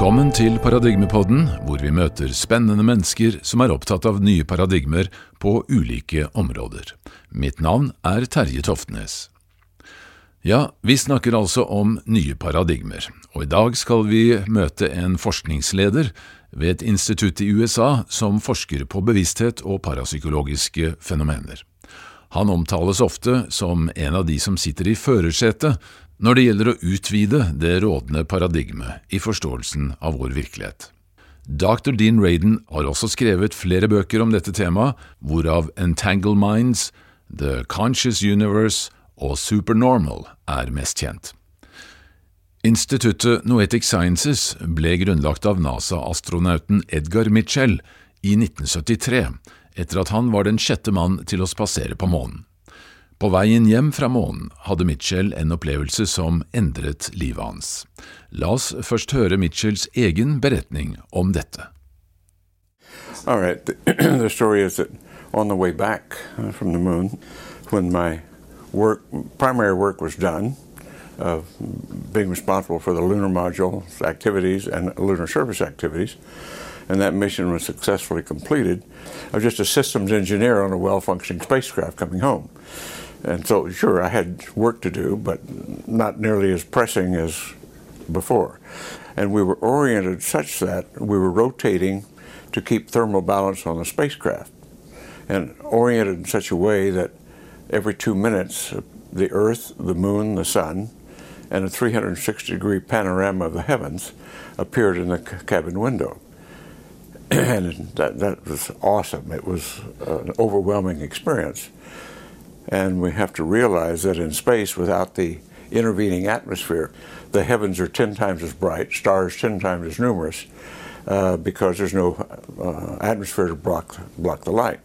Velkommen til Paradigmepodden, hvor vi møter spennende mennesker som er opptatt av nye paradigmer på ulike områder. Mitt navn er Terje Toftnes. Ja, vi snakker altså om nye paradigmer, og i dag skal vi møte en forskningsleder ved et institutt i USA som forsker på bevissthet og parapsykologiske fenomener. Han omtales ofte som en av de som sitter i førersetet når det gjelder å utvide det rådende paradigmet i forståelsen av vår virkelighet. Dr. Dean Radin har også skrevet flere bøker om dette temaet, hvorav Entangle Minds, The Conscious Universe og Supernormal er mest kjent. Instituttet Noetic Sciences ble grunnlagt av NASA-astronauten Edgar Mitchell i 1973, etter at han var den sjette mann til å spasere på månen. På veien hjem fra månen hadde Mitchell en opplevelse som endret livet hans. La oss først høre Mitchells egen beretning om dette. All right. The story is that on the way back uh, from the moon, when my primary work was done, of being responsible for the lunar module's activities and lunar surface activities, and that mission was successfully completed. I was just a systems engineer on a well functioning spacecraft coming home. And so, sure, I had work to do, but not nearly as pressing as before. And we were oriented such that we were rotating to keep thermal balance on the spacecraft, and oriented in such a way that every two minutes, uh, the Earth, the Moon, the Sun, and a 360 degree panorama of the heavens appeared in the cabin window. and that, that was awesome. It was uh, an overwhelming experience. And we have to realize that in space, without the intervening atmosphere, the heavens are 10 times as bright, stars 10 times as numerous, uh, because there's no uh, atmosphere to block, block the light.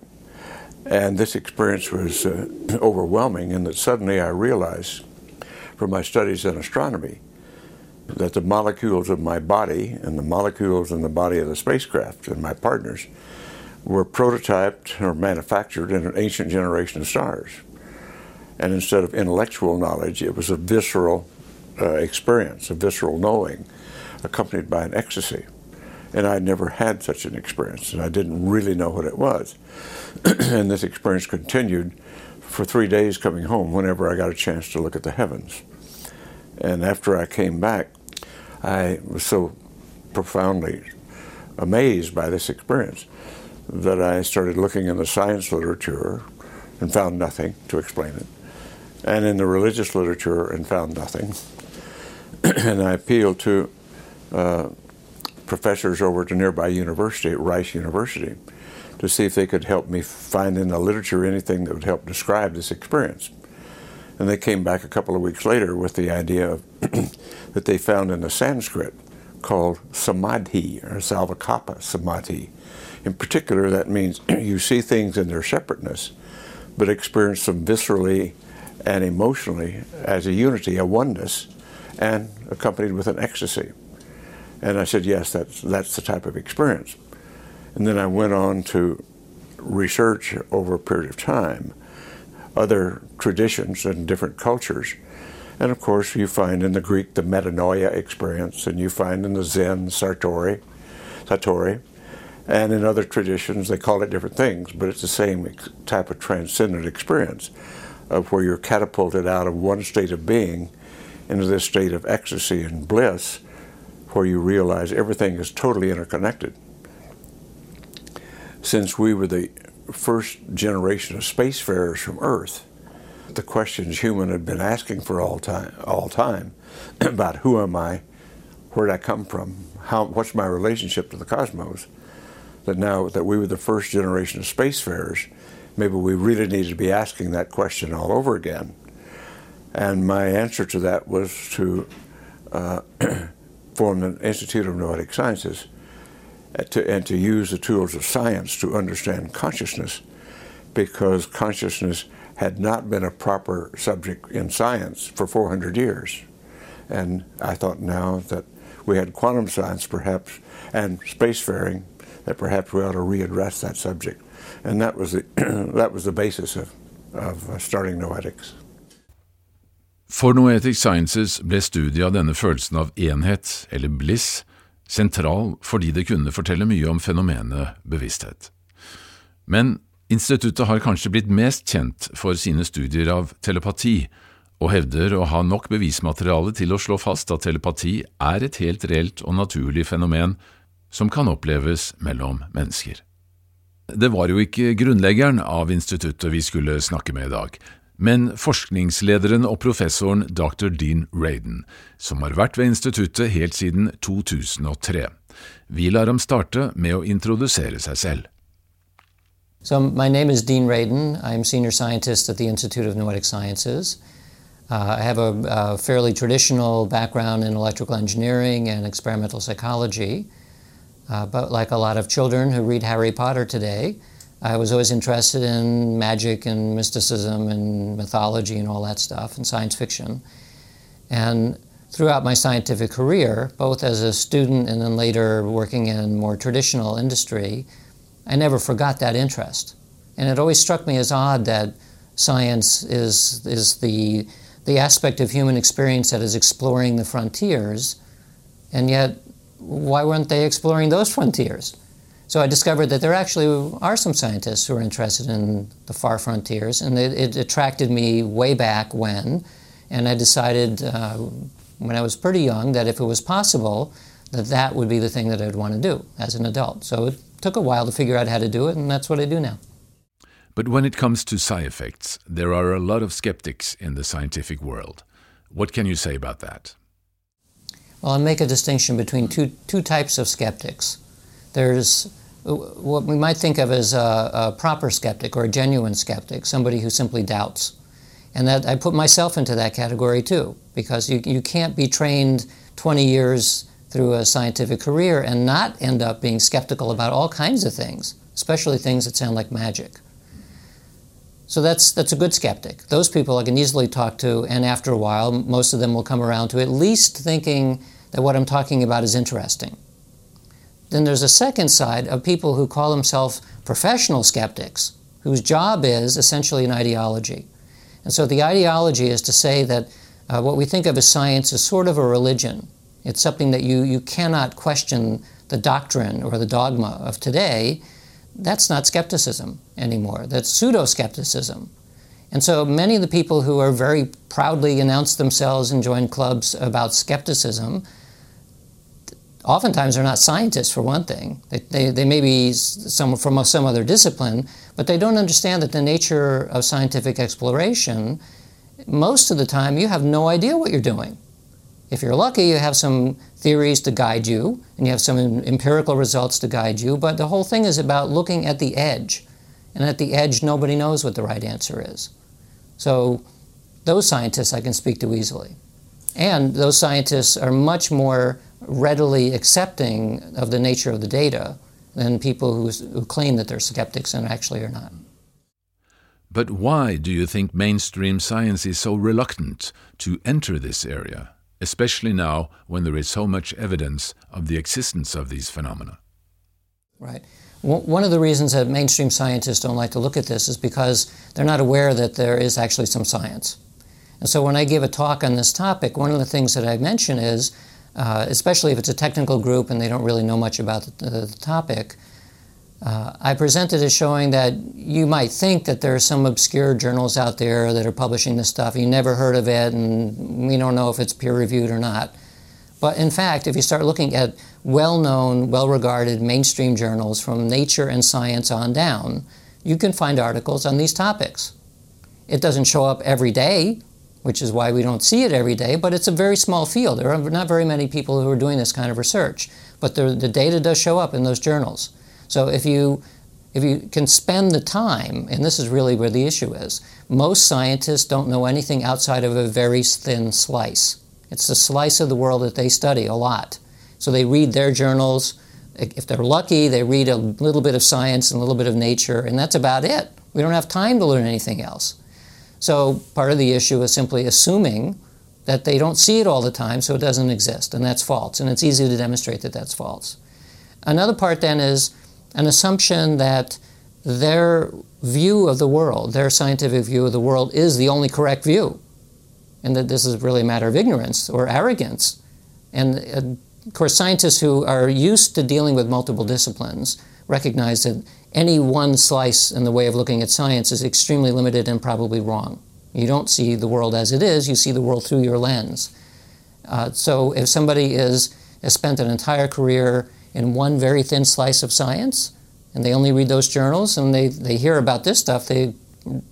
And this experience was uh, overwhelming, in that suddenly I realized from my studies in astronomy that the molecules of my body and the molecules in the body of the spacecraft and my partners were prototyped or manufactured in an ancient generation of stars. And instead of intellectual knowledge, it was a visceral uh, experience, a visceral knowing, accompanied by an ecstasy. And I'd never had such an experience, and I didn't really know what it was. and this experience continued for three days coming home whenever I got a chance to look at the heavens. And after I came back, I was so profoundly amazed by this experience that I started looking in the science literature and found nothing to explain it and in the religious literature and found nothing. and I appealed to uh, professors over at a nearby university, at Rice University, to see if they could help me find in the literature anything that would help describe this experience. And they came back a couple of weeks later with the idea of that they found in the Sanskrit called samadhi or savikalpa samadhi. In particular, that means you see things in their separateness, but experience them viscerally and emotionally as a unity, a oneness, and accompanied with an ecstasy. And I said, yes, that's, that's the type of experience. And then I went on to research over a period of time other traditions and different cultures. And of course, you find in the Greek the metanoia experience, and you find in the Zen Sartori, Satori, and in other traditions they call it different things, but it's the same type of transcendent experience of where you're catapulted out of one state of being into this state of ecstasy and bliss where you realize everything is totally interconnected. Since we were the first generation of spacefarers from Earth, the questions human had been asking for all time, all time about who am I, where did I come from, how, what's my relationship to the cosmos, that now that we were the first generation of spacefarers, maybe we really need to be asking that question all over again. And my answer to that was to uh, form an Institute of Noetic Sciences uh, to, and to use the tools of science to understand consciousness because consciousness had not been a proper subject in science for 400 years. And I thought now that we had quantum science perhaps and spacefaring that perhaps we ought to readdress that subject. And that was the, that was the basis of, of uh, starting Noetics. For Noetic Sciences ble studiet av denne følelsen av enhet, eller bliss, sentral fordi det kunne fortelle mye om fenomenet bevissthet. Men instituttet har kanskje blitt mest kjent for sine studier av telepati, og hevder å ha nok bevismateriale til å slå fast at telepati er et helt reelt og naturlig fenomen som kan oppleves mellom mennesker. Det var jo ikke grunnleggeren av instituttet vi skulle snakke med i dag, men forskningslederen og professoren dr. Dean Raden, som har vært ved instituttet helt siden 2003. Vi lar ham starte med å introdusere seg selv. So, my name is Dean Raden. I'm senior scientist at the Institute of Noetic Sciences. Uh, I have a, a, fairly traditional background in electrical engineering and experimental psychology. Uh, but like a lot of children who read Harry Potter today, I was always interested in magic and mysticism and mythology and all that stuff and science fiction. And throughout my scientific career, both as a student and then later working in more traditional industry, I never forgot that interest. And it always struck me as odd that science is, is the, the aspect of human experience that is exploring the frontiers, and yet, why weren't they exploring those frontiers? So I discovered that there actually are some scientists who are interested in the far frontiers, and it, it attracted me way back when. And I decided uh, when I was pretty young that if it was possible, that that would be the thing that I'd want to do as an adult. So it took a while to figure out how to do it, and that's what I do now. But when it comes to psi effects, there are a lot of skeptics in the scientific world. What can you say about that? Well, I'll make a distinction between two, two types of skeptics. There's uh, what we might think of as a, a, proper skeptic or a genuine skeptic, somebody who simply doubts. And that I put myself into that category too, because you, you can't be trained 20 years through a scientific career and not end up being skeptical about all kinds of things, especially things that sound like magic. So that's, that's a good skeptic. Those people I can easily talk to, and after a while, most of them will come around to at least thinking that what I'm talking about is interesting. Then there's a second side of people who call themselves professional skeptics, whose job is essentially an ideology. And so the ideology is to say that uh, what we think of as science is sort of a religion. It's something that you, you cannot question the doctrine or the dogma of today. That's not skepticism anymore. That's pseudo skepticism. And so many of the people who are very proudly announce themselves and join clubs about skepticism oftentimes they're not scientists for one thing. They, they, they may be some, from some other discipline, but they don't understand that the nature of scientific exploration, most of the time you have no idea what you're doing. If you're lucky, you have some theories to guide you, and you have some empirical results to guide you, but the whole thing is about looking at the edge. And at the edge, nobody knows what the right answer is. So those scientists I can speak to easily. And those scientists are much more readily accepting of the nature of the data than people who, who claim that they're skeptics and actually are not. But why do you think mainstream science is so reluctant to enter this area, especially now when there is so much evidence of the existence of these phenomena? Right. One of the reasons that mainstream scientists don't like to look at this is because they're not aware that there is actually some science. And so when I give a talk on this topic, one of the things that I mention is uh, especially if it's a technical group and they don't really know much about the, the, the topic. Uh, I presented as showing that you might think that there are some obscure journals out there that are publishing this stuff. You never heard of it, and we don't know if it's peer reviewed or not. But in fact, if you start looking at well known, well regarded mainstream journals from Nature and Science on down, you can find articles on these topics. It doesn't show up every day which is why we don't see it every day, but it's a very small field. There are not very many people who are doing this kind of research, but the, the data does show up in those journals. So if you if you can spend the time, and this is really where the issue is, most scientists don't know anything outside of a very thin slice. It's the slice of the world that they study a lot. So they read their journals. If they're lucky, they read a little bit of science and a little bit of nature, and that's about it. We don't have time to learn anything else. So part of the issue is simply assuming that they don't see it all the time, so it doesn't exist, and that's false. And it's easy to demonstrate that that's false. Another part then is an assumption that their view of the world, their scientific view of the world, is the only correct view, and that this is really a matter of ignorance or arrogance. And uh, of course, scientists who are used to dealing with multiple disciplines recognize that any one slice in the way of looking at science is extremely limited and probably wrong. You don't see the world as it is, you see the world through your lens. Uh, so if somebody is, has spent an entire career in one very thin slice of science, and they only read those journals and they, they hear about this stuff, they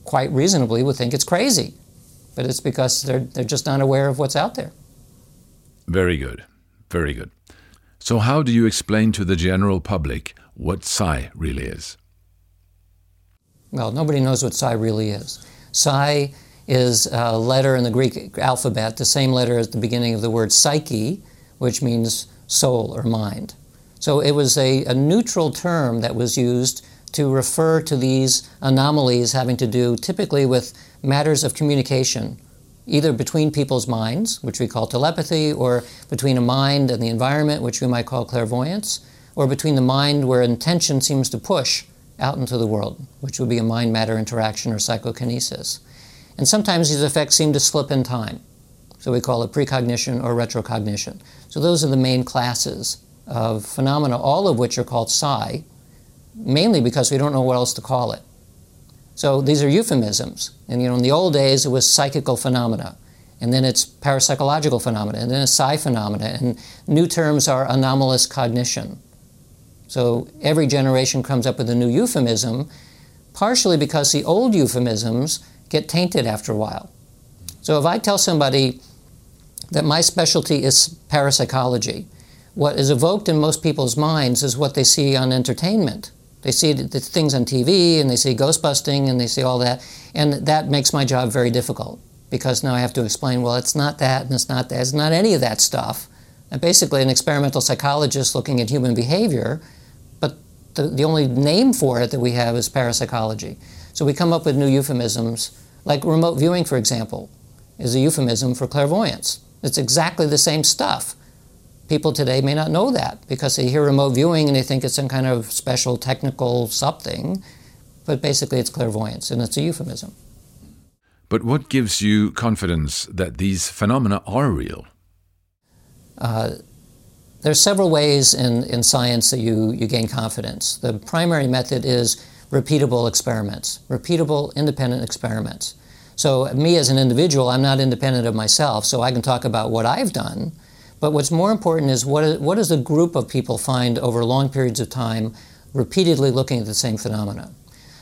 quite reasonably would think it's crazy. But it's because they're, they're just not aware of what's out there. Very good. Very good. So, how do you explain to the general public what psi really is? Well, nobody knows what psi really is. Psi is a letter in the Greek alphabet, the same letter as the beginning of the word psyche, which means soul or mind. So it was a, a neutral term that was used to refer to these anomalies having to do typically with matters of communication, either between people's minds, which we call telepathy, or between a mind and the environment, which we might call clairvoyance, or between the mind where intention seems to push out into the world, which would be a mind matter interaction or psychokinesis. And sometimes these effects seem to slip in time. So we call it precognition or retrocognition. So those are the main classes of phenomena, all of which are called psi, mainly because we don't know what else to call it. So these are euphemisms. And you know, in the old days, it was psychical phenomena, and then it's parapsychological phenomena, and then it's psi phenomena, and new terms are anomalous cognition. So every generation comes up with a new euphemism, partially because the old euphemisms get tainted after a while. So if I tell somebody that my specialty is parapsychology, what is evoked in most people's minds is what they see on entertainment. They see the things on TV and they see ghost busting and they see all that. And that makes my job very difficult because now I have to explain, well, it's not that and it's not that. It's not any of that stuff. I'm basically an experimental psychologist looking at human behavior, the, the only name for it that we have is parapsychology. So we come up with new euphemisms, like remote viewing, for example, is a euphemism for clairvoyance. It's exactly the same stuff people today may not know that because they hear remote viewing and they think it's some kind of special technical something, but basically it's clairvoyance and it's a euphemism. But what gives you confidence that these phenomena are real? Uh, there's several ways in, in science that you, you gain confidence. The primary method is repeatable experiments, repeatable independent experiments. So, me as an individual, I'm not independent of myself, so I can talk about what I've done, but what's more important is what, is, what does a group of people find over long periods of time repeatedly looking at the same phenomena?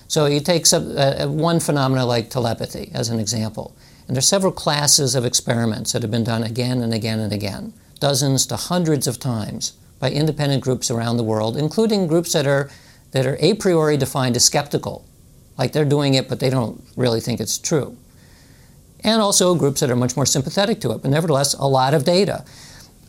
So you take some, uh, one phenomena like telepathy as an example. And there are several classes of experiments that have been done again and again and again, dozens to hundreds of times by independent groups around the world, including groups that are, that are a priori defined as skeptical. Like they're doing it, but they don't really think it's true. And also groups that are much more sympathetic to it, but nevertheless, a lot of data.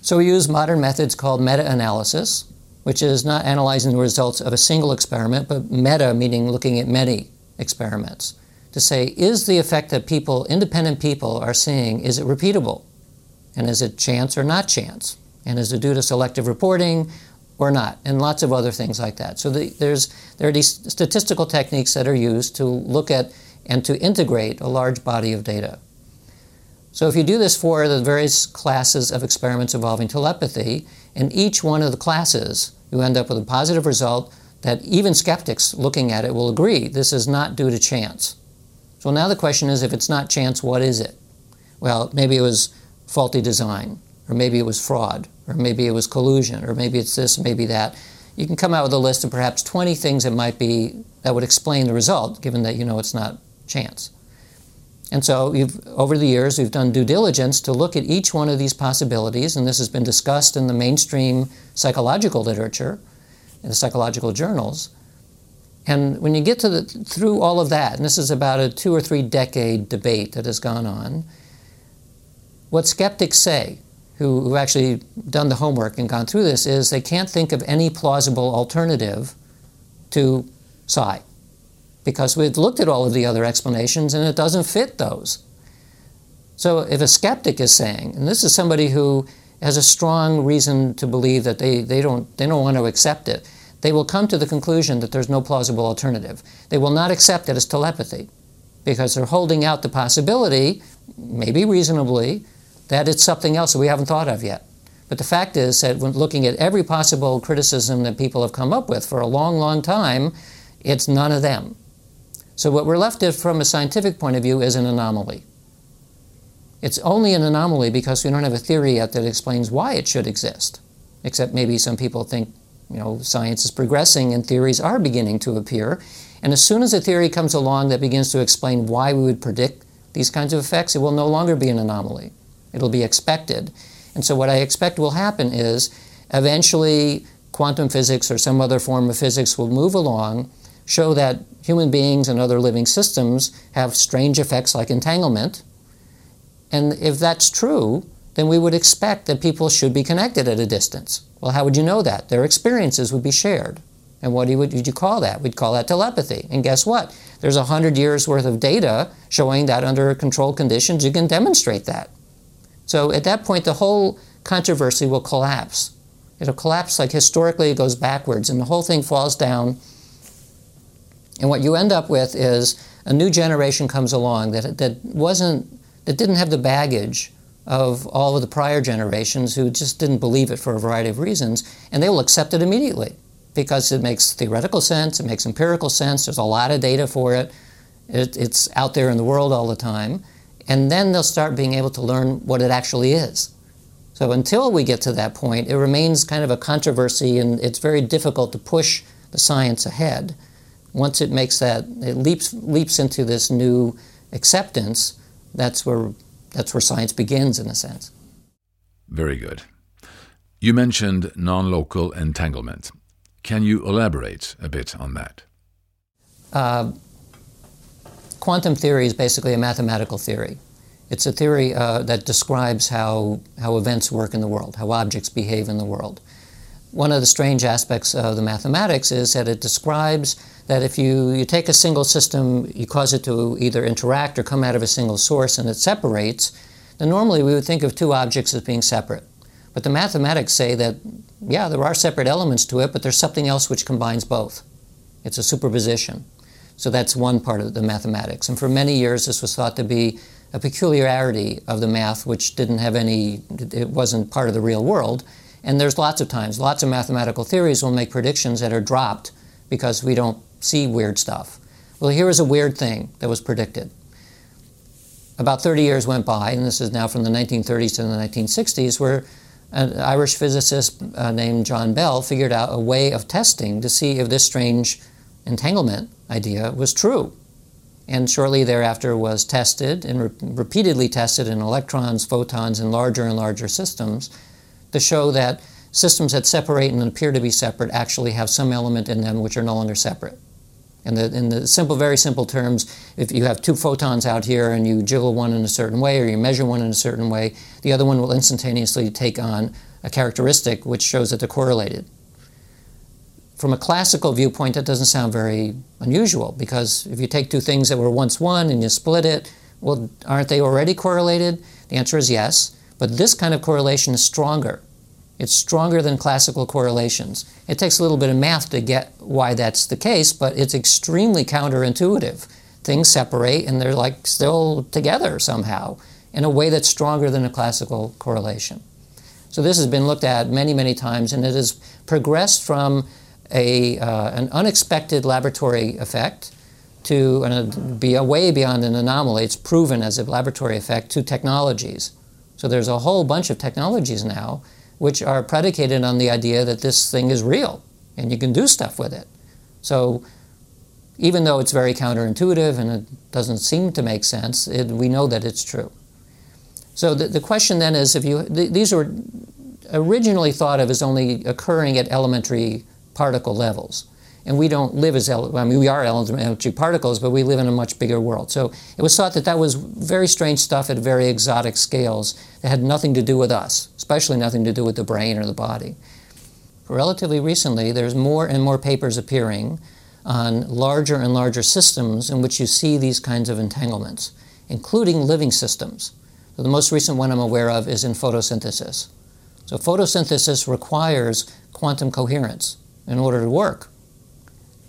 So we use modern methods called meta-analysis, which is not analyzing the results of a single experiment, but meta meaning looking at many experiments to say, is the effect that people, independent people, are seeing, is it repeatable? And is it chance or not chance? And is it due to selective reporting or not? And lots of other things like that. So the, there's, there are these statistical techniques that are used to look at and to integrate a large body of data. So if you do this for the various classes of experiments involving telepathy, in each one of the classes, you end up with a positive result that even skeptics looking at it will agree this is not due to chance. So now the question is if it's not chance, what is it? Well, maybe it was faulty design, or maybe it was fraud, or maybe it was collusion, or maybe it's this, maybe that. You can come out with a list of perhaps 20 things that might be that would explain the result, given that you know it's not chance. And so over the years, we've done due diligence to look at each one of these possibilities, and this has been discussed in the mainstream psychological literature, in the psychological journals. And when you get to the, through all of that, and this is about a two or three decade debate that has gone on, what skeptics say, who, who actually done the homework and gone through this, is they can't think of any plausible alternative to psi because we've looked at all of the other explanations and it doesn't fit those. So if a skeptic is saying, and this is somebody who has a strong reason to believe that they, they, don't, they don't want to accept it, they will come to the conclusion that there's no plausible alternative. They will not accept it as telepathy because they're holding out the possibility, maybe reasonably, that it's something else that we haven't thought of yet. But the fact is that when looking at every possible criticism that people have come up with for a long, long time, it's none of them. So what we're left with from a scientific point of view is an anomaly. It's only an anomaly because we don't have a theory yet that explains why it should exist. Except maybe some people think, you know, science is progressing and theories are beginning to appear. And as soon as a theory comes along that begins to explain why we would predict these kinds of effects, it will no longer be an anomaly. It'll be expected. And so what I expect will happen is eventually quantum physics or some other form of physics will move along, show that human beings and other living systems have strange effects like entanglement. And if that's true, then we would expect that people should be connected at a distance. Well, how would you know that? Their experiences would be shared. And what would you call that? We'd call that telepathy. And guess what? There's a hundred years worth of data showing that under controlled conditions you can demonstrate that. So at that point, the whole controversy will collapse. It'll collapse like historically it goes backwards, and the whole thing falls down. And what you end up with is a new generation comes along that, that wasn't that didn't have the baggage of all of the prior generations who just didn't believe it for a variety of reasons, and they will accept it immediately because it makes theoretical sense, it makes empirical sense, there's a lot of data for it, it it's out there in the world all the time, and then they'll start being able to learn what it actually is. So until we get to that point, it remains kind of a controversy, and it's very difficult to push the science ahead. Once it makes that, it leaps, leaps into this new acceptance, that's where, that's where science begins, in a sense. Very good. You mentioned non local entanglement. Can you elaborate a bit on that? Uh, quantum theory is basically a mathematical theory. It's a theory uh, that describes how, how events work in the world, how objects behave in the world. One of the strange aspects of the mathematics is that it describes that if you, you take a single system, you cause it to either interact or come out of a single source and it separates, then normally we would think of two objects as being separate. But the mathematics say that, yeah, there are separate elements to it, but there's something else which combines both. It's a superposition. So that's one part of the mathematics. And for many years, this was thought to be a peculiarity of the math, which didn't have any, it wasn't part of the real world. And there's lots of times, lots of mathematical theories will make predictions that are dropped because we don't see weird stuff. Well, here is a weird thing that was predicted. About 30 years went by, and this is now from the 1930s to the 1960s, where an Irish physicist uh, named John Bell figured out a way of testing to see if this strange entanglement idea was true. And shortly thereafter was tested and re- repeatedly tested in electrons, photons, and larger and larger systems to show that systems that separate and appear to be separate actually have some element in them which are no longer separate. In the, in the simple, very simple terms, if you have two photons out here and you jiggle one in a certain way or you measure one in a certain way, the other one will instantaneously take on a characteristic which shows that they're correlated. From a classical viewpoint, that doesn't sound very unusual because if you take two things that were once one and you split it, well, aren't they already correlated? The answer is yes, but this kind of correlation is stronger it's stronger than classical correlations. It takes a little bit of math to get why that's the case, but it's extremely counterintuitive. Things separate and they're like still together somehow in a way that's stronger than a classical correlation. So this has been looked at many, many times, and it has progressed from a, uh, an unexpected laboratory effect to an, be a way beyond an anomaly. It's proven as a laboratory effect to technologies. So there's a whole bunch of technologies now which are predicated on the idea that this thing is real and you can do stuff with it. So even though it's very counterintuitive and it doesn't seem to make sense, it, we know that it's true. So the, the question then is if you, th- these were originally thought of as only occurring at elementary particle levels and we don't live as ele- I mean we are elementary particles, but we live in a much bigger world. So it was thought that that was very strange stuff at very exotic scales that had nothing to do with us, especially nothing to do with the brain or the body. Relatively recently, there's more and more papers appearing on larger and larger systems in which you see these kinds of entanglements, including living systems. So the most recent one I'm aware of is in photosynthesis. So photosynthesis requires quantum coherence in order to work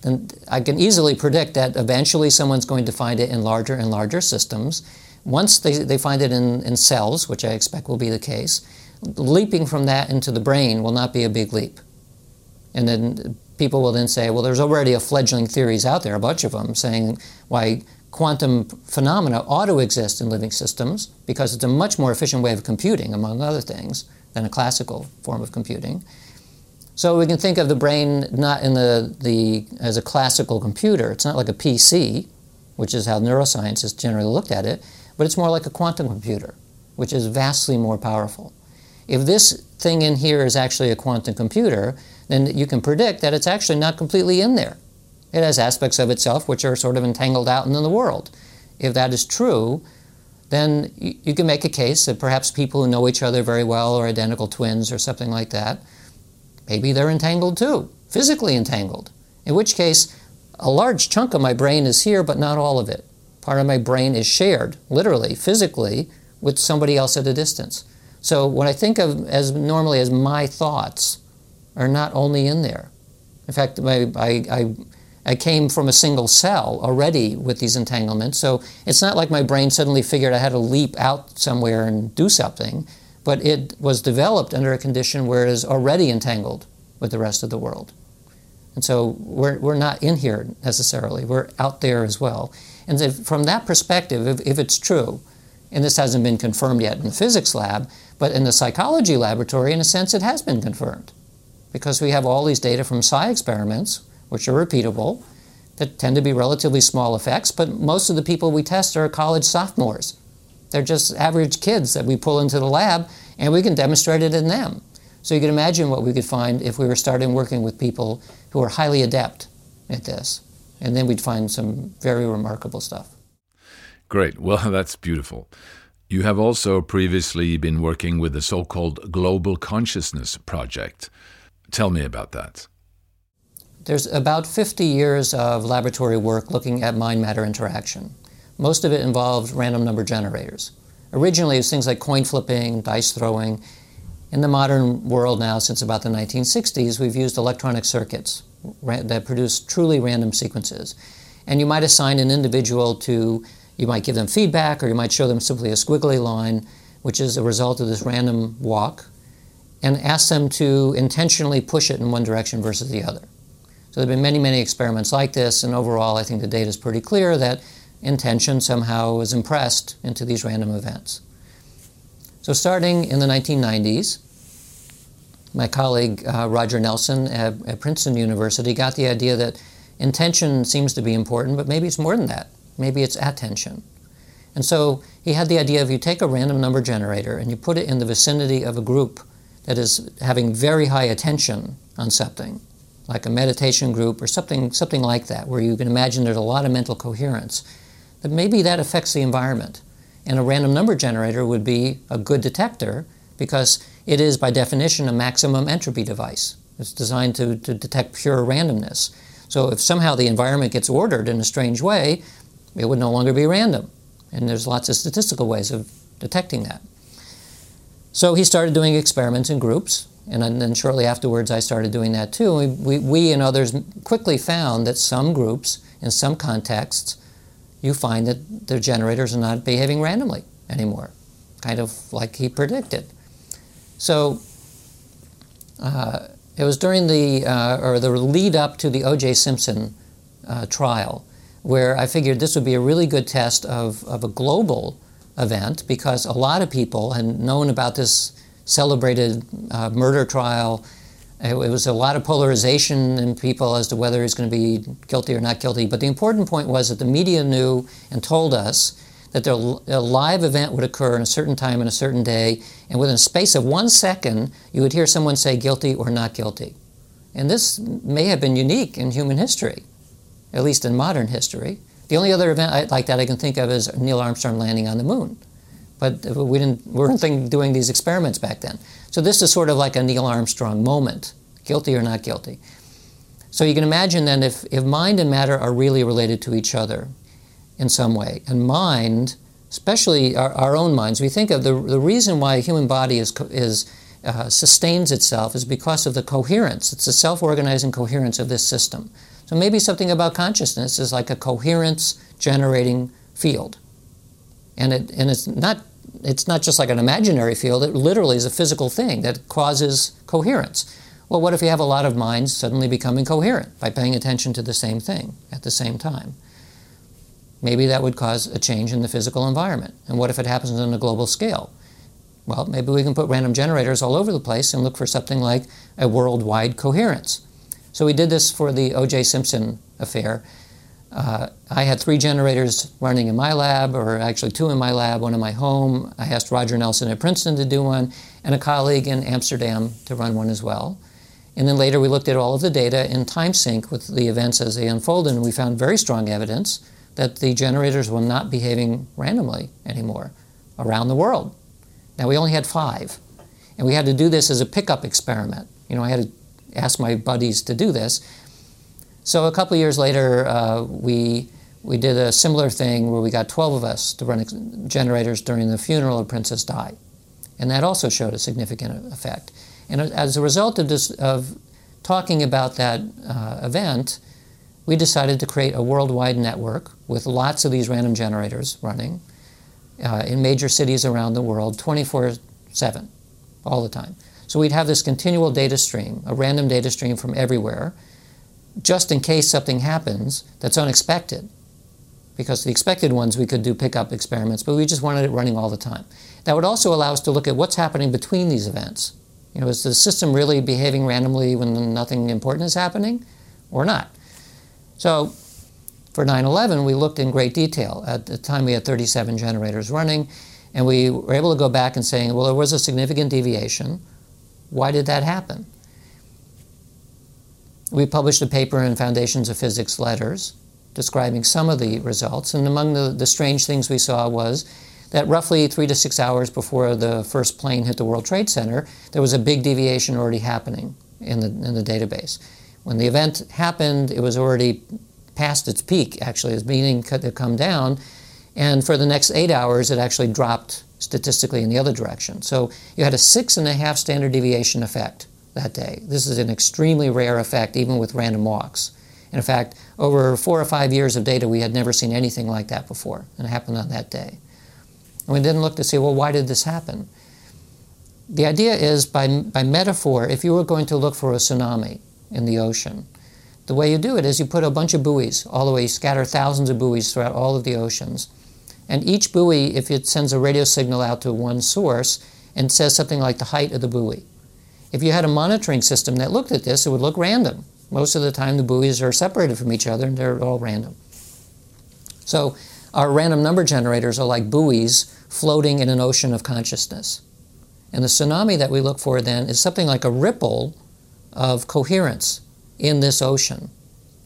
then I can easily predict that eventually someone's going to find it in larger and larger systems. Once they, they find it in, in cells, which I expect will be the case, leaping from that into the brain will not be a big leap. And then people will then say, well, there's already a fledgling theories out there, a bunch of them, saying why quantum phenomena ought to exist in living systems because it's a much more efficient way of computing, among other things, than a classical form of computing. So we can think of the brain not in the, the as a classical computer. It's not like a PC, which is how neuroscience has generally looked at it, but it's more like a quantum computer, which is vastly more powerful. If this thing in here is actually a quantum computer, then you can predict that it's actually not completely in there. It has aspects of itself which are sort of entangled out in the world. If that is true, then you can make a case that perhaps people who know each other very well are identical twins or something like that. Maybe they're entangled too, physically entangled. In which case, a large chunk of my brain is here, but not all of it. Part of my brain is shared, literally, physically, with somebody else at a distance. So what I think of as normally as my thoughts are not only in there. In fact, I, I, I came from a single cell already with these entanglements, so it's not like my brain suddenly figured I had to leap out somewhere and do something, but it was developed under a condition where it is already entangled with the rest of the world. And so we're, we're not in here necessarily, we're out there as well. And from that perspective, if, if it's true, and this hasn't been confirmed yet in the physics lab, but in the psychology laboratory, in a sense, it has been confirmed. Because we have all these data from psi experiments, which are repeatable, that tend to be relatively small effects, but most of the people we test are college sophomores. They're just average kids that we pull into the lab, and we can demonstrate it in them. So you can imagine what we could find if we were starting working with people who are highly adept at this. And then we'd find some very remarkable stuff. Great. Well, that's beautiful. You have also previously been working with the so called Global Consciousness Project. Tell me about that. There's about 50 years of laboratory work looking at mind matter interaction. Most of it involved random number generators. Originally, it was things like coin flipping, dice throwing. In the modern world now, since about the 1960s, we've used electronic circuits that produce truly random sequences. And you might assign an individual to you might give them feedback, or you might show them simply a squiggly line, which is a result of this random walk, and ask them to intentionally push it in one direction versus the other. So there have been many, many experiments like this, and overall, I think the data is pretty clear that intention somehow is impressed into these random events. So, starting in the 1990s, my colleague uh, Roger Nelson at, at Princeton University got the idea that intention seems to be important, but maybe it's more than that. Maybe it's attention. And so he had the idea of you take a random number generator and you put it in the vicinity of a group that is having very high attention on something, like a meditation group or something, something like that, where you can imagine there's a lot of mental coherence, that maybe that affects the environment. And a random number generator would be a good detector because it is, by definition, a maximum entropy device. It's designed to, to detect pure randomness. So if somehow the environment gets ordered in a strange way, it would no longer be random. And there's lots of statistical ways of detecting that. So he started doing experiments in groups, and then shortly afterwards I started doing that too. We, we, we, and others quickly found that some groups, in some contexts, you find that their generators are not behaving randomly anymore, kind of like he predicted. So uh, it was during the, uh, or the lead up to the O.J. Simpson uh, trial where I figured this would be a really good test of, of a global event because a lot of people had known about this celebrated uh, murder trial. It, was a lot of polarization in people as to whether he's going to be guilty or not guilty. But the important point was that the media knew and told us that a live event would occur in a certain time and a certain day, and within a space of one second, you would hear someone say guilty or not guilty. And this may have been unique in human history at least in modern history. The only other event like that I can think of is Neil Armstrong landing on the moon. But we, didn't, we weren't doing these experiments back then. So this is sort of like a Neil Armstrong moment, guilty or not guilty. So you can imagine then if, if mind and matter are really related to each other in some way, and mind, especially our, our own minds, we think of the, the reason why a human body is, is, uh, sustains itself is because of the coherence. It's the self organizing coherence of this system. So maybe something about consciousness is like a coherence generating field. And, it, and it's not it's not just like an imaginary field, it literally is a physical thing that causes coherence. Well, what if you have a lot of minds suddenly becoming coherent by paying attention to the same thing at the same time? Maybe that would cause a change in the physical environment. And what if it happens on a global scale? Well, maybe we can put random generators all over the place and look for something like a worldwide coherence. So we did this for the O.J. Simpson affair. Uh, I had three generators running in my lab, or actually two in my lab, one in my home. I asked Roger Nelson at Princeton to do one, and a colleague in Amsterdam to run one as well. And then later we looked at all of the data in time sync with the events as they unfolded, and we found very strong evidence that the generators were not behaving randomly anymore around the world. Now, we only had five, and we had to do this as a pickup experiment. You know, I had to ask my buddies to do this. So a couple years later, uh, we, we did a similar thing where we got 12 of us to run generators during the funeral of Princess Di. And that also showed a significant effect. And as a result of, this, of talking about that uh, event, we decided to create a worldwide network with lots of these random generators running uh, in major cities around the world 24 7, all the time. So we'd have this continual data stream, a random data stream from everywhere, just in case something happens that's unexpected. Because the expected ones we could do pickup experiments, but we just wanted it running all the time. That would also allow us to look at what's happening between these events. You know, is the system really behaving randomly when nothing important is happening or not? So for 9-11, we looked in great detail. At the time, we had 37 generators running, and we were able to go back and saying, well, there was a significant deviation. Why did that happen? We published a paper in Foundations of Physics Letters describing some of the results, and among the, the strange things we saw was that roughly three to six hours before the first plane hit the World Trade Center, there was a big deviation already happening in the, in the database. When the event happened, it was already past its peak, actually, as beginning to come down. And for the next eight hours, it actually dropped statistically in the other direction. So you had a six and a half standard deviation effect that day. This is an extremely rare effect, even with random walks. In fact, over four or five years of data, we had never seen anything like that before, and it happened on that day. And we then looked to see, well, why did this happen? The idea is, by, by metaphor, if you were going to look for a tsunami, in the ocean. The way you do it is you put a bunch of buoys all the way, you scatter thousands of buoys throughout all of the oceans. And each buoy, if it sends a radio signal out to one source and says something like the height of the buoy. If you had a monitoring system that looked at this, it would look random. Most of the time, the buoys are separated from each other and they're all random. So, our random number generators are like buoys floating in an ocean of consciousness. And the tsunami that we look for then is something like a ripple of coherence in this ocean.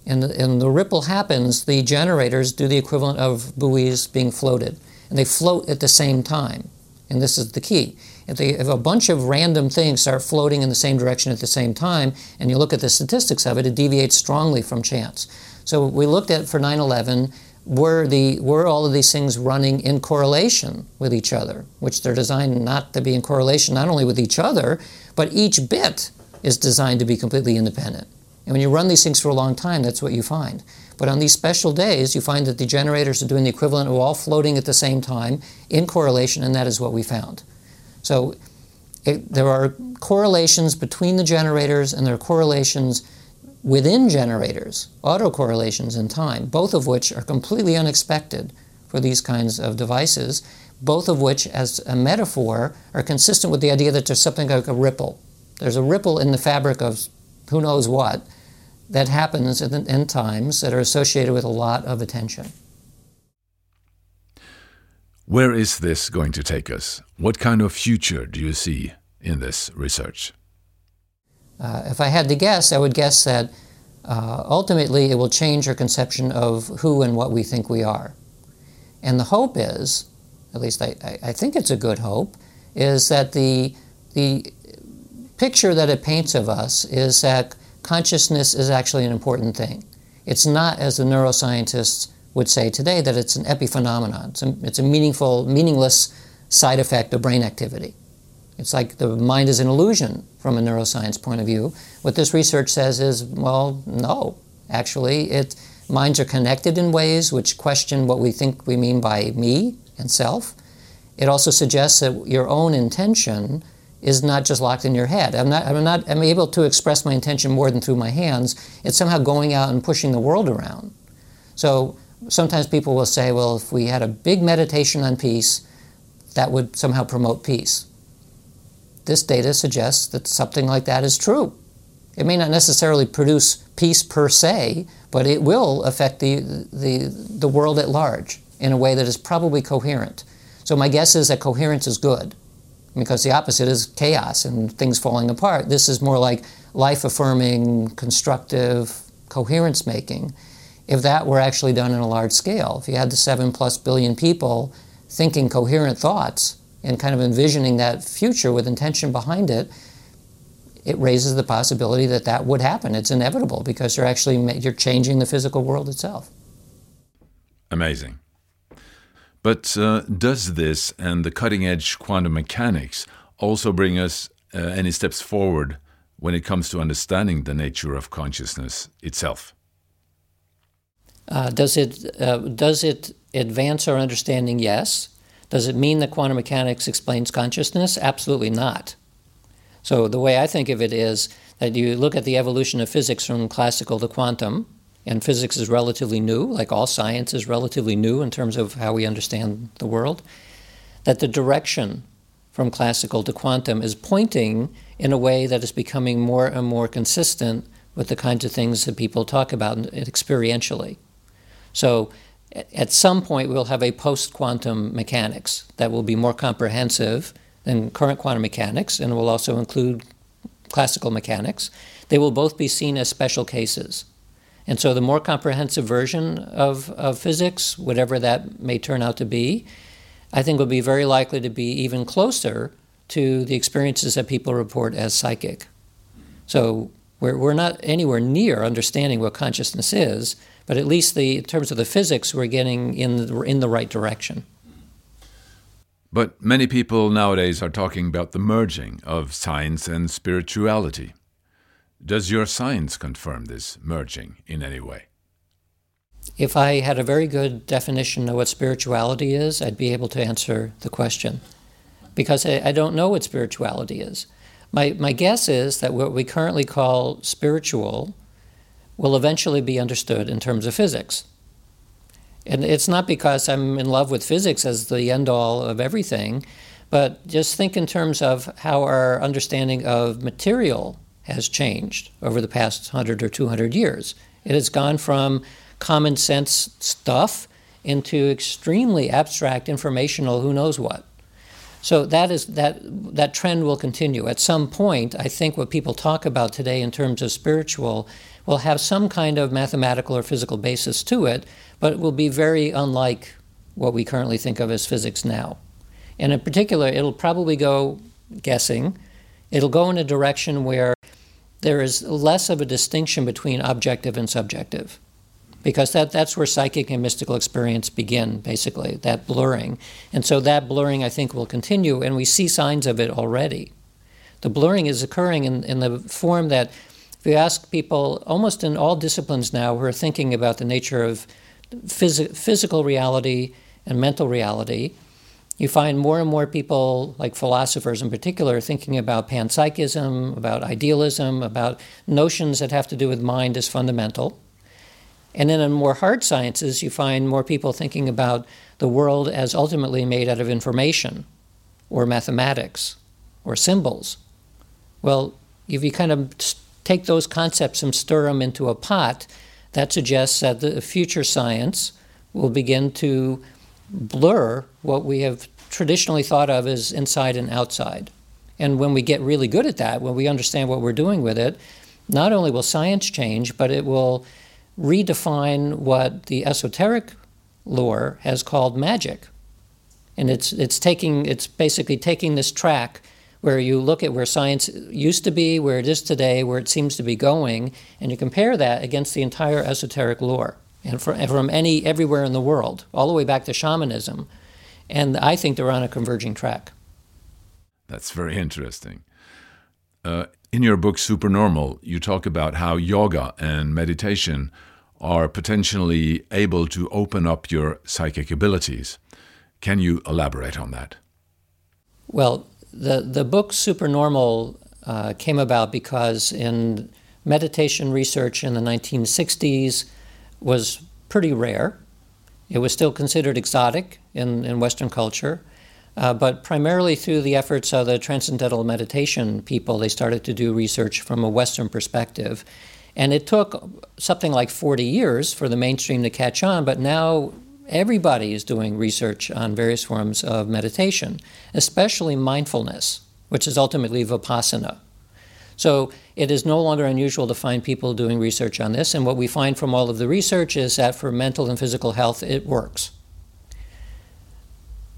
And the, and the ripple happens, the generators do the equivalent of buoys being floated. And they float at the same time. And this is the key. If, they, if a bunch of random things start floating in the same direction at the same time, and you look at the statistics of it, it deviates strongly from chance. So we looked at for 9 11 were, the, were all of these things running in correlation with each other, which they're designed not to be in correlation not only with each other, but each bit is designed to be completely independent. And when you run these things for a long time, that's what you find. But on these special days, you find that the generators are doing the equivalent of all floating at the same time in correlation, and that is what we found. So it, there are correlations between the generators, and there are correlations within generators, autocorrelations in time, both of which are completely unexpected for these kinds of devices, both of which, as a metaphor, are consistent with the idea that there's something like a ripple there's a ripple in the fabric of who knows what that happens in, in times that are associated with a lot of attention. Where is this going to take us? What kind of future do you see in this research? Uh, if I had to guess, I would guess that uh, ultimately it will change our conception of who and what we think we are. And the hope is, at least I, I think it's a good hope, is that the, the picture that it paints of us is that consciousness is actually an important thing. It's not, as the neuroscientists would say today, that it's an epiphenomenon. It's a, it's a meaningful, meaningless side effect of brain activity. It's like the mind is an illusion from a neuroscience point of view. What this research says is, well, no. Actually, it, minds are connected in ways which question what we think we mean by me and self. It also suggests that your own intention is not just locked in your head. I'm not, I'm not I'm able to express my intention more than through my hands. It's somehow going out and pushing the world around. So sometimes people will say, well, if we had a big meditation on peace, that would somehow promote peace. This data suggests that something like that is true. It may not necessarily produce peace per se, but it will affect the, the, the world at large in a way that is probably coherent. So my guess is that coherence is good because the opposite is chaos and things falling apart. This is more like life affirming, constructive coherence making. If that were actually done in a large scale, if you had the seven plus billion people thinking coherent thoughts and kind of envisioning that future with intention behind it, it raises the possibility that that would happen. It's inevitable because you're actually you're changing the physical world itself. Amazing. But uh, does this and the cutting edge quantum mechanics also bring us uh, any steps forward when it comes to understanding the nature of consciousness itself? Uh, does it uh, does it advance our understanding? Yes. Does it mean that quantum mechanics explains consciousness? Absolutely not. So the way I think of it is that you look at the evolution of physics from classical to quantum, and physics is relatively new, like all science is relatively new in terms of how we understand the world, that the direction from classical to quantum is pointing in a way that is becoming more and more consistent with the kinds of things that people talk about experientially. So at some point, we'll have a post quantum mechanics that will be more comprehensive than current quantum mechanics and will also include classical mechanics. They will both be seen as special cases. And so the more comprehensive version of, of physics, whatever that may turn out to be, I think will be very likely to be even closer to the experiences that people report as psychic. So we're, we're not anywhere near understanding what consciousness is, but at least the, in terms of the physics, we're getting in the, in the right direction. But many people nowadays are talking about the merging of science and spirituality. Does your science confirm this merging in any way? If I had a very good definition of what spirituality is, I'd be able to answer the question. Because I, I don't know what spirituality is. My, my guess is that what we currently call spiritual will eventually be understood in terms of physics. And it's not because I'm in love with physics as the end all of everything, but just think in terms of how our understanding of material has changed over the past 100 or 200 years. It has gone from common sense stuff into extremely abstract informational who knows what. So that is that that trend will continue. At some point, I think what people talk about today in terms of spiritual will have some kind of mathematical or physical basis to it, but it will be very unlike what we currently think of as physics now. And in particular, it'll probably go guessing. It'll go in a direction where there is less of a distinction between objective and subjective because that, that's where psychic and mystical experience begin, basically, that blurring. And so that blurring, I think, will continue, and we see signs of it already. The blurring is occurring in, in the form that, you ask people, almost in all disciplines now, who are thinking about the nature of phys- physical reality and mental reality, you find more and more people, like philosophers in particular, thinking about panpsychism, about idealism, about notions that have to do with mind as fundamental. And then in more hard sciences, you find more people thinking about the world as ultimately made out of information or mathematics or symbols. Well, if you kind of take those concepts and stir them into a pot, that suggests that the future science will begin to blur what we have traditionally thought of as inside and outside. And when we get really good at that, when we understand what we're doing with it, not only will science change, but it will redefine what the esoteric lore has called magic. And it's, it's, taking, it's basically taking this track where you look at where science used to be, where it is today, where it seems to be going, and you compare that against the entire esoteric lore and from any everywhere in the world, all the way back to shamanism. And I think they're on a converging track. That's very interesting. Uh, in your book, Supernormal, you talk about how yoga and meditation are potentially able to open up your psychic abilities. Can you elaborate on that? Well, the, the book Supernormal uh, came about because in meditation research in the 1960s was pretty rare. It was still considered exotic in, in Western culture, uh, but primarily through the efforts of the transcendental meditation people, they started to do research from a Western perspective. And it took something like 40 years for the mainstream to catch on, but now everybody is doing research on various forms of meditation, especially mindfulness, which is ultimately vipassana. So it is no longer unusual to find people doing research on this, and what we find from all of the research is that for mental and physical health, it works.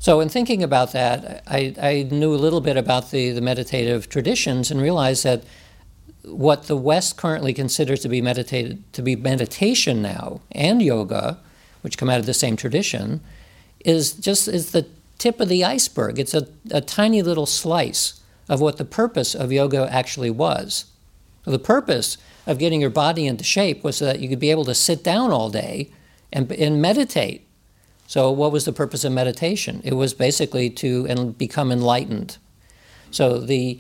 So, in thinking about that, I, I knew a little bit about the, the meditative traditions and realized that what the West currently considers to be meditated to be meditation now and yoga which come out of the same tradition, is just is the tip of the iceberg. It's a, a tiny little slice of what the purpose of yoga actually was. The purpose of getting your body into shape was so that you could be able to sit down all day and, and meditate. So, what was the purpose of meditation? It was basically to en- become enlightened. So, the,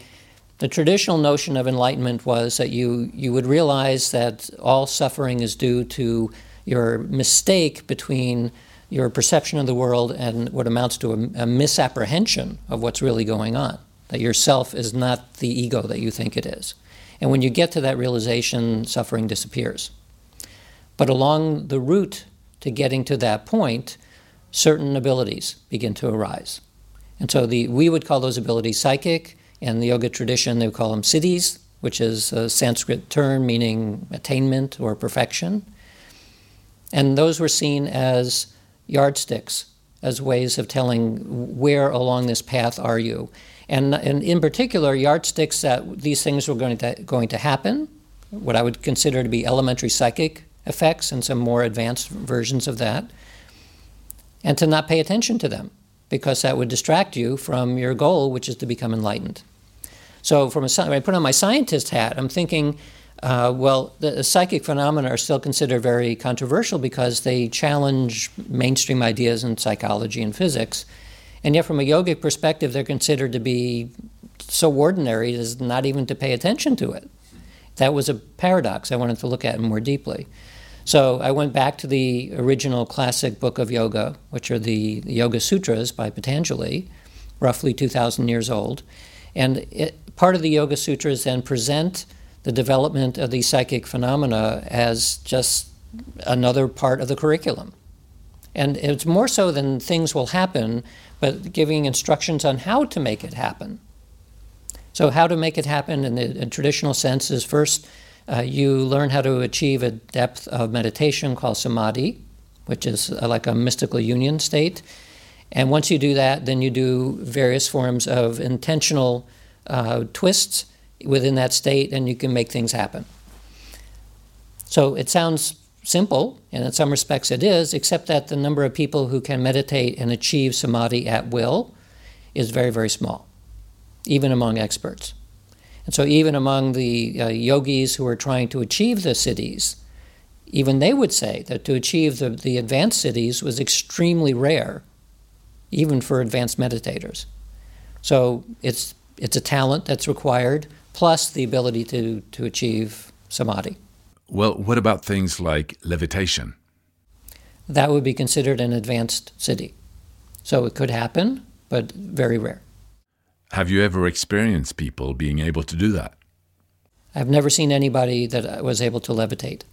the traditional notion of enlightenment was that you, you would realize that all suffering is due to your mistake between your perception of the world and what amounts to a, a misapprehension of what's really going on. That yourself is not the ego that you think it is. And when you get to that realization, suffering disappears. But along the route to getting to that point, certain abilities begin to arise. And so the, we would call those abilities psychic. In the yoga tradition, they would call them siddhis, which is a Sanskrit term meaning attainment or perfection. And those were seen as yardsticks, as ways of telling where along this path are you. And, and in particular, yardsticks that these things were going to, going to happen, what I would consider to be elementary psychic effects and some more advanced versions of that, and to not pay attention to them because that would distract you from your goal, which is to become enlightened. So, from a, when I put on my scientist hat, I'm thinking uh, well, the psychic phenomena are still considered very controversial because they challenge mainstream ideas in psychology and physics. And yet, from a yogic perspective, they're considered to be so ordinary as not even to pay attention to it. That was a paradox I wanted to look at more deeply. So I went back to the original classic book of yoga, which are the, Yoga Sutras by Patanjali, roughly 2,000 years old. And it, part of the Yoga Sutras then present the development of these psychic phenomena as just another part of the curriculum. And it's more so than things will happen, but giving instructions on how to make it happen. So, how to make it happen in the in traditional sense is first uh, you learn how to achieve a depth of meditation called samadhi, which is uh, like a mystical union state. And once you do that, then you do various forms of intentional uh, twists within that state and you can make things happen. So it sounds simple, and in some respects it is, except that the number of people who can meditate and achieve samadhi at will is very, very small, even among experts. And so, even among the uh, yogis who are trying to achieve the siddhis, even they would say that to achieve the, the advanced siddhis was extremely rare, even for advanced meditators. So, it's, it's a talent that's required plus the ability to, to achieve samadhi. Well, what about things like levitation? That would be considered an advanced siddhi. So it could happen, but very rare. Have you ever experienced people being able to do that? I've never seen anybody that was able to levitate.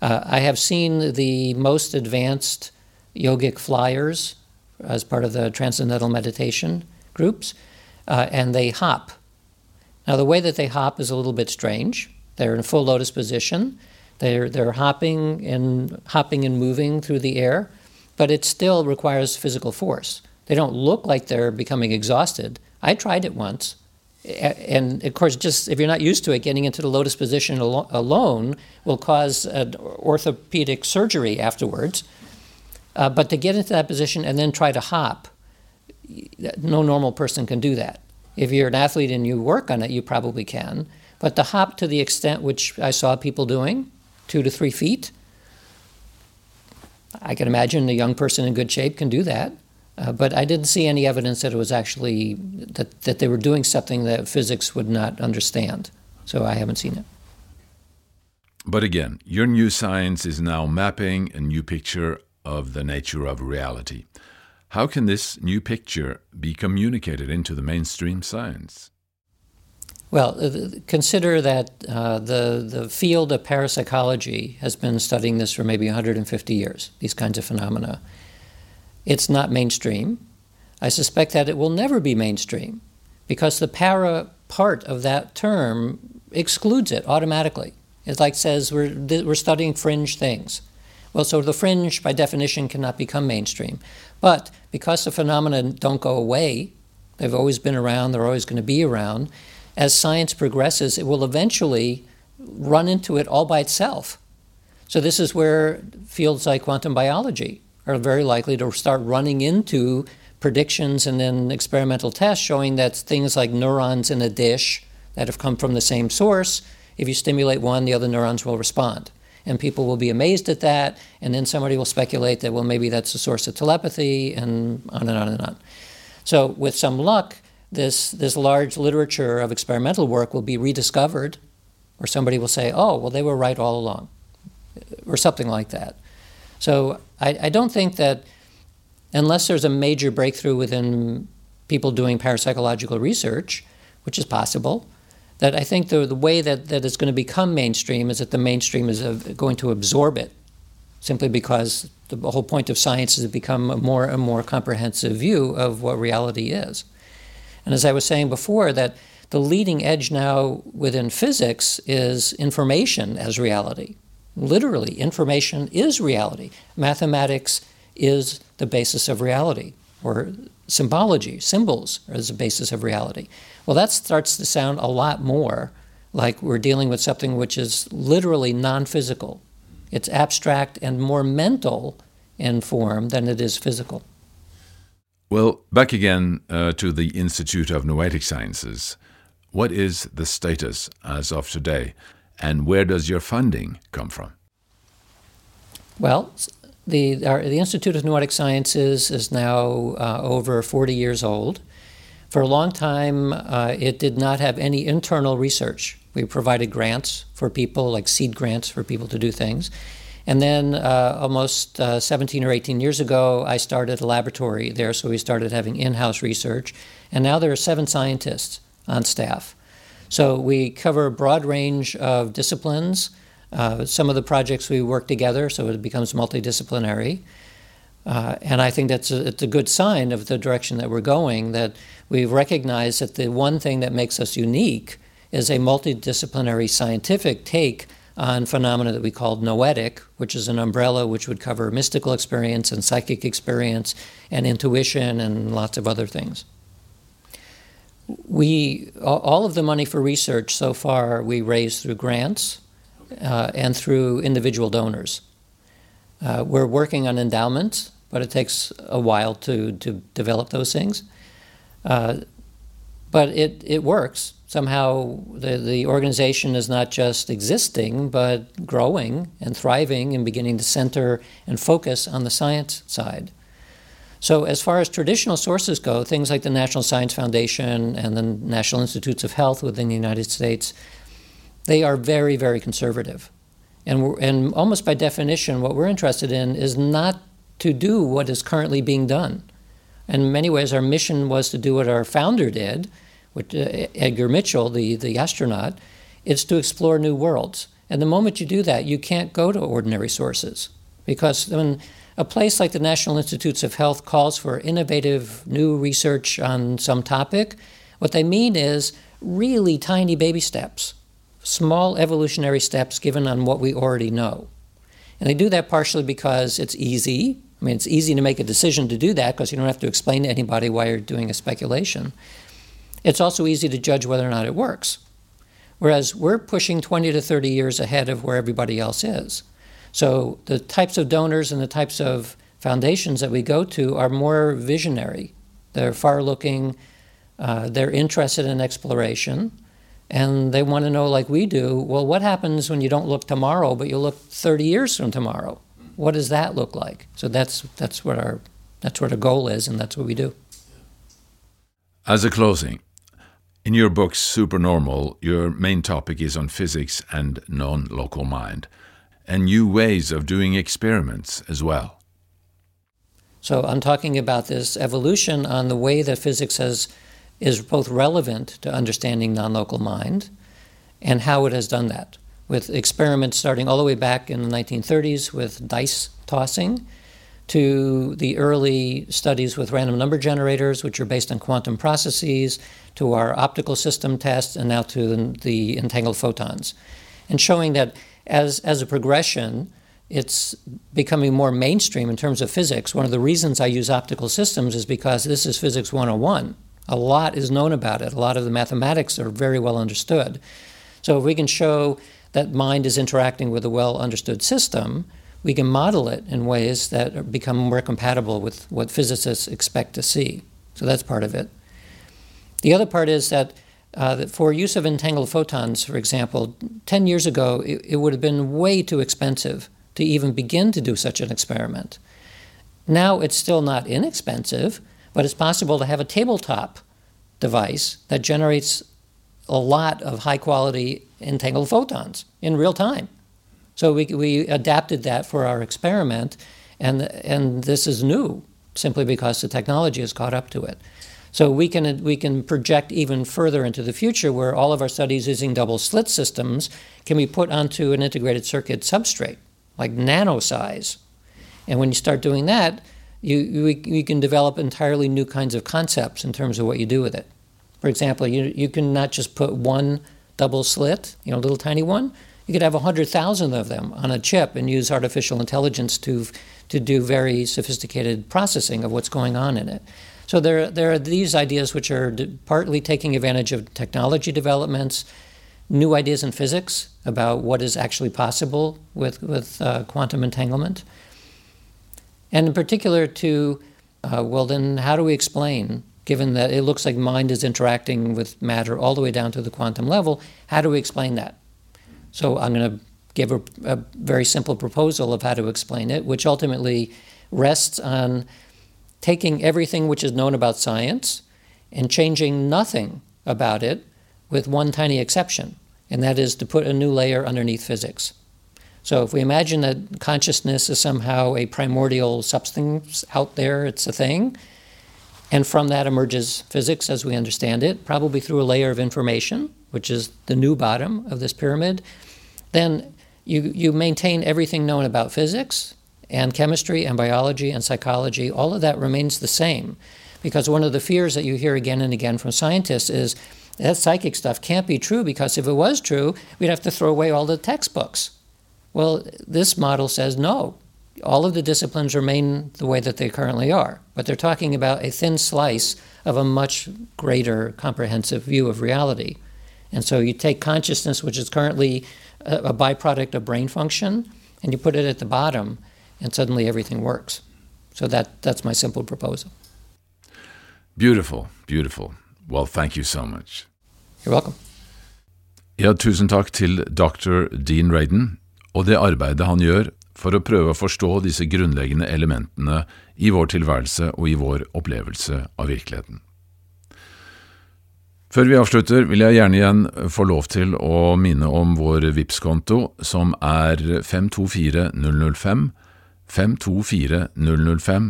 Uh, I have seen the most advanced yogic flyers as part of the transcendental meditation groups, uh, and they hop now, the way that they hop is a little bit strange. They're in a full lotus position. They're, they're hopping and hopping and moving through the air, but it still requires physical force. They don't look like they're becoming exhausted. I tried it once. And of course, just if you're not used to it, getting into the lotus position al- alone will cause an orthopedic surgery afterwards. Uh, but to get into that position and then try to hop, no normal person can do that. If you're an athlete and you work on it, you probably can. But to hop to the extent which I saw people doing, two to three feet, I can imagine a young person in good shape can do that. Uh, but I didn't see any evidence that it was actually that, that they were doing something that physics would not understand. So I haven't seen it. But again, your new science is now mapping a new picture of the nature of reality. How can this new picture be communicated into the mainstream science? Well, uh, consider that uh, the, the field of parapsychology has been studying this for maybe 150 years, these kinds of phenomena. It's not mainstream. I suspect that it will never be mainstream because the para part of that term excludes it automatically. It like says we're, we're studying fringe things. Well, so the fringe, by definition, cannot become mainstream. But because the phenomena don't go away, they've always been around, they're always going to be around, as science progresses, it will eventually run into it all by itself. So, this is where fields like quantum biology are very likely to start running into predictions and then experimental tests showing that things like neurons in a dish that have come from the same source, if you stimulate one, the other neurons will respond. And people will be amazed at that, and then somebody will speculate that, well, maybe that's the source of telepathy, and on and on and on. So, with some luck, this, this large literature of experimental work will be rediscovered, or somebody will say, oh, well, they were right all along, or something like that. So I, I don't think that unless there's a major breakthrough within people doing parapsychological research, which is possible, that I think the, the way that, that it's going to become mainstream is that the mainstream is uh, going to absorb it simply because the whole point of science is to become a more and more comprehensive view of what reality is. And as I was saying before, that the leading edge now within physics is information as reality. Literally, information is reality. Mathematics is the basis of reality, or symbology, symbols as the basis of reality. Well, that starts to sound a lot more like we're dealing with something which is literally non physical. It's abstract and more mental in form than it is physical. Well, back again uh, to the Institute of Noetic Sciences. What is the status as of today, and where does your funding come from? Well, the, our, the Institute of Noetic Sciences is now uh, over 40 years old. For a long time, uh, it did not have any internal research. We provided grants for people, like seed grants for people to do things. And then uh, almost uh, 17 or 18 years ago, I started a laboratory there, so we started having in house research. And now there are seven scientists on staff. So we cover a broad range of disciplines. Uh, some of the projects we work together, so it becomes multidisciplinary. Uh, and I think that's a, it's a good sign of the direction that we're going, that we've recognized that the one thing that makes us unique is a multidisciplinary scientific take on phenomena that we call noetic, which is an umbrella which would cover mystical experience and psychic experience and intuition and lots of other things. We all of the money for research so far we raised through grants uh, and through individual donors. Uh, we're working on endowments, but it takes a while to, to develop those things. Uh, but it, it works somehow the, the organization is not just existing, but growing and thriving and beginning to center and focus on the science side. So, as far as traditional sources go, things like the National Science Foundation and the National Institutes of Health within the United States, they are very, very conservative. And, and almost by definition, what we're interested in is not to do what is currently being done. In many ways, our mission was to do what our founder did, with uh, Edgar Mitchell, the, the astronaut, it's to explore new worlds. And the moment you do that, you can't go to ordinary sources. Because when a place like the National Institutes of Health calls for innovative new research on some topic, what they mean is really tiny baby steps, small evolutionary steps given on what we already know. And they do that partially because it's easy. I mean, it's easy to make a decision to do that because you don't have to explain to anybody why you're doing a speculation. It's also easy to judge whether or not it works. Whereas we're pushing 20 to 30 years ahead of where everybody else is. So the types of donors and the types of foundations that we go to are more visionary. They're far looking, uh, they're interested in exploration, and they want to know, like we do, well, what happens when you don't look tomorrow, but you look 30 years from tomorrow? What does that look like? So that's, that's what our That's what our goal is, and that's what we do. As a closing, in your book Supernormal, your main topic is on physics and non local mind, and new ways of doing experiments as well. So I'm talking about this evolution on the way that physics has, is both relevant to understanding non local mind and how it has done that, with experiments starting all the way back in the 1930s with dice tossing to the early studies with random number generators, which are based on quantum processes, to our optical system tests, and now to the entangled photons. And showing that as, as a progression, it's becoming more mainstream in terms of physics. One of the reasons I use optical systems is because this is physics 101. A lot is known about it, a lot of the mathematics are very well understood. So if we can show that mind is interacting with a well understood system, we can model it in ways that become more compatible with what physicists expect to see. So that's part of it. The other part is that, uh, that for use of entangled photons, for example, 10 years ago, it, it would have been way too expensive to even begin to do such an experiment. Now it's still not inexpensive, but it's possible to have a tabletop device that generates a lot of high quality entangled photons in real time. So we, we adapted that for our experiment, and, and this is new simply because the technology has caught up to it. So we can, we can project even further into the future where all of our studies using double slit systems can be put onto an integrated circuit substrate, like nano size. And when you start doing that, you, you, you can develop entirely new kinds of concepts in terms of what you do with it. For example, you, you can not just put one double slit, you know, a little tiny one, you could have 100,000 of them on a chip and use artificial intelligence to, to do very sophisticated processing of what's going on in it. So there, there are these ideas which are partly taking advantage of technology developments, new ideas in physics about what is actually possible with, with uh, quantum entanglement. And in particular, to, uh, well, then how do we explain, given that it looks like mind is interacting with matter all the way down to the quantum level, how do we explain that? So I'm going to give a, a, very simple proposal of how to explain it, which ultimately rests on taking everything which is known about science and changing nothing about it with one tiny exception, and that is to put a new layer underneath physics. So if we imagine that consciousness is somehow a primordial substance out there, it's a thing, and from that emerges physics as we understand it, probably through a layer of information, which is the new bottom of this pyramid, then you, you maintain everything known about physics and chemistry and biology and psychology. All of that remains the same. Because one of the fears that you hear again and again from scientists is that psychic stuff can't be true because if it was true, we'd have to throw away all the textbooks. Well, this model says no. All of the disciplines remain the way that they currently are, but they're talking about a thin slice of a much greater comprehensive view of reality. And so you take consciousness, which is currently a, a byproduct of brain function, and you put it at the bottom, and suddenly everything works. So that, that's my simple proposal. Beautiful, beautiful. Well, thank you so much. You're welcome. Ja, tusen takk til dr. Dean Radin og det arbeidet han gjør for å prøve å forstå disse grunnleggende elementene i vår tilværelse og i vår opplevelse av virkeligheten. Før vi avslutter, vil jeg gjerne igjen få lov til å minne om vår VIPS-konto, som er 524005, 524005,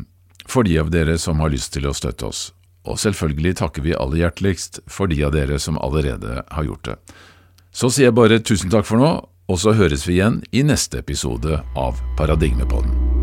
for de av dere som har lyst til å støtte oss. Og selvfølgelig takker vi aller hjerteligst for de av dere som allerede har gjort det. Så sier jeg bare tusen takk for nå, og så høres vi igjen i neste episode av Paradigmepodden.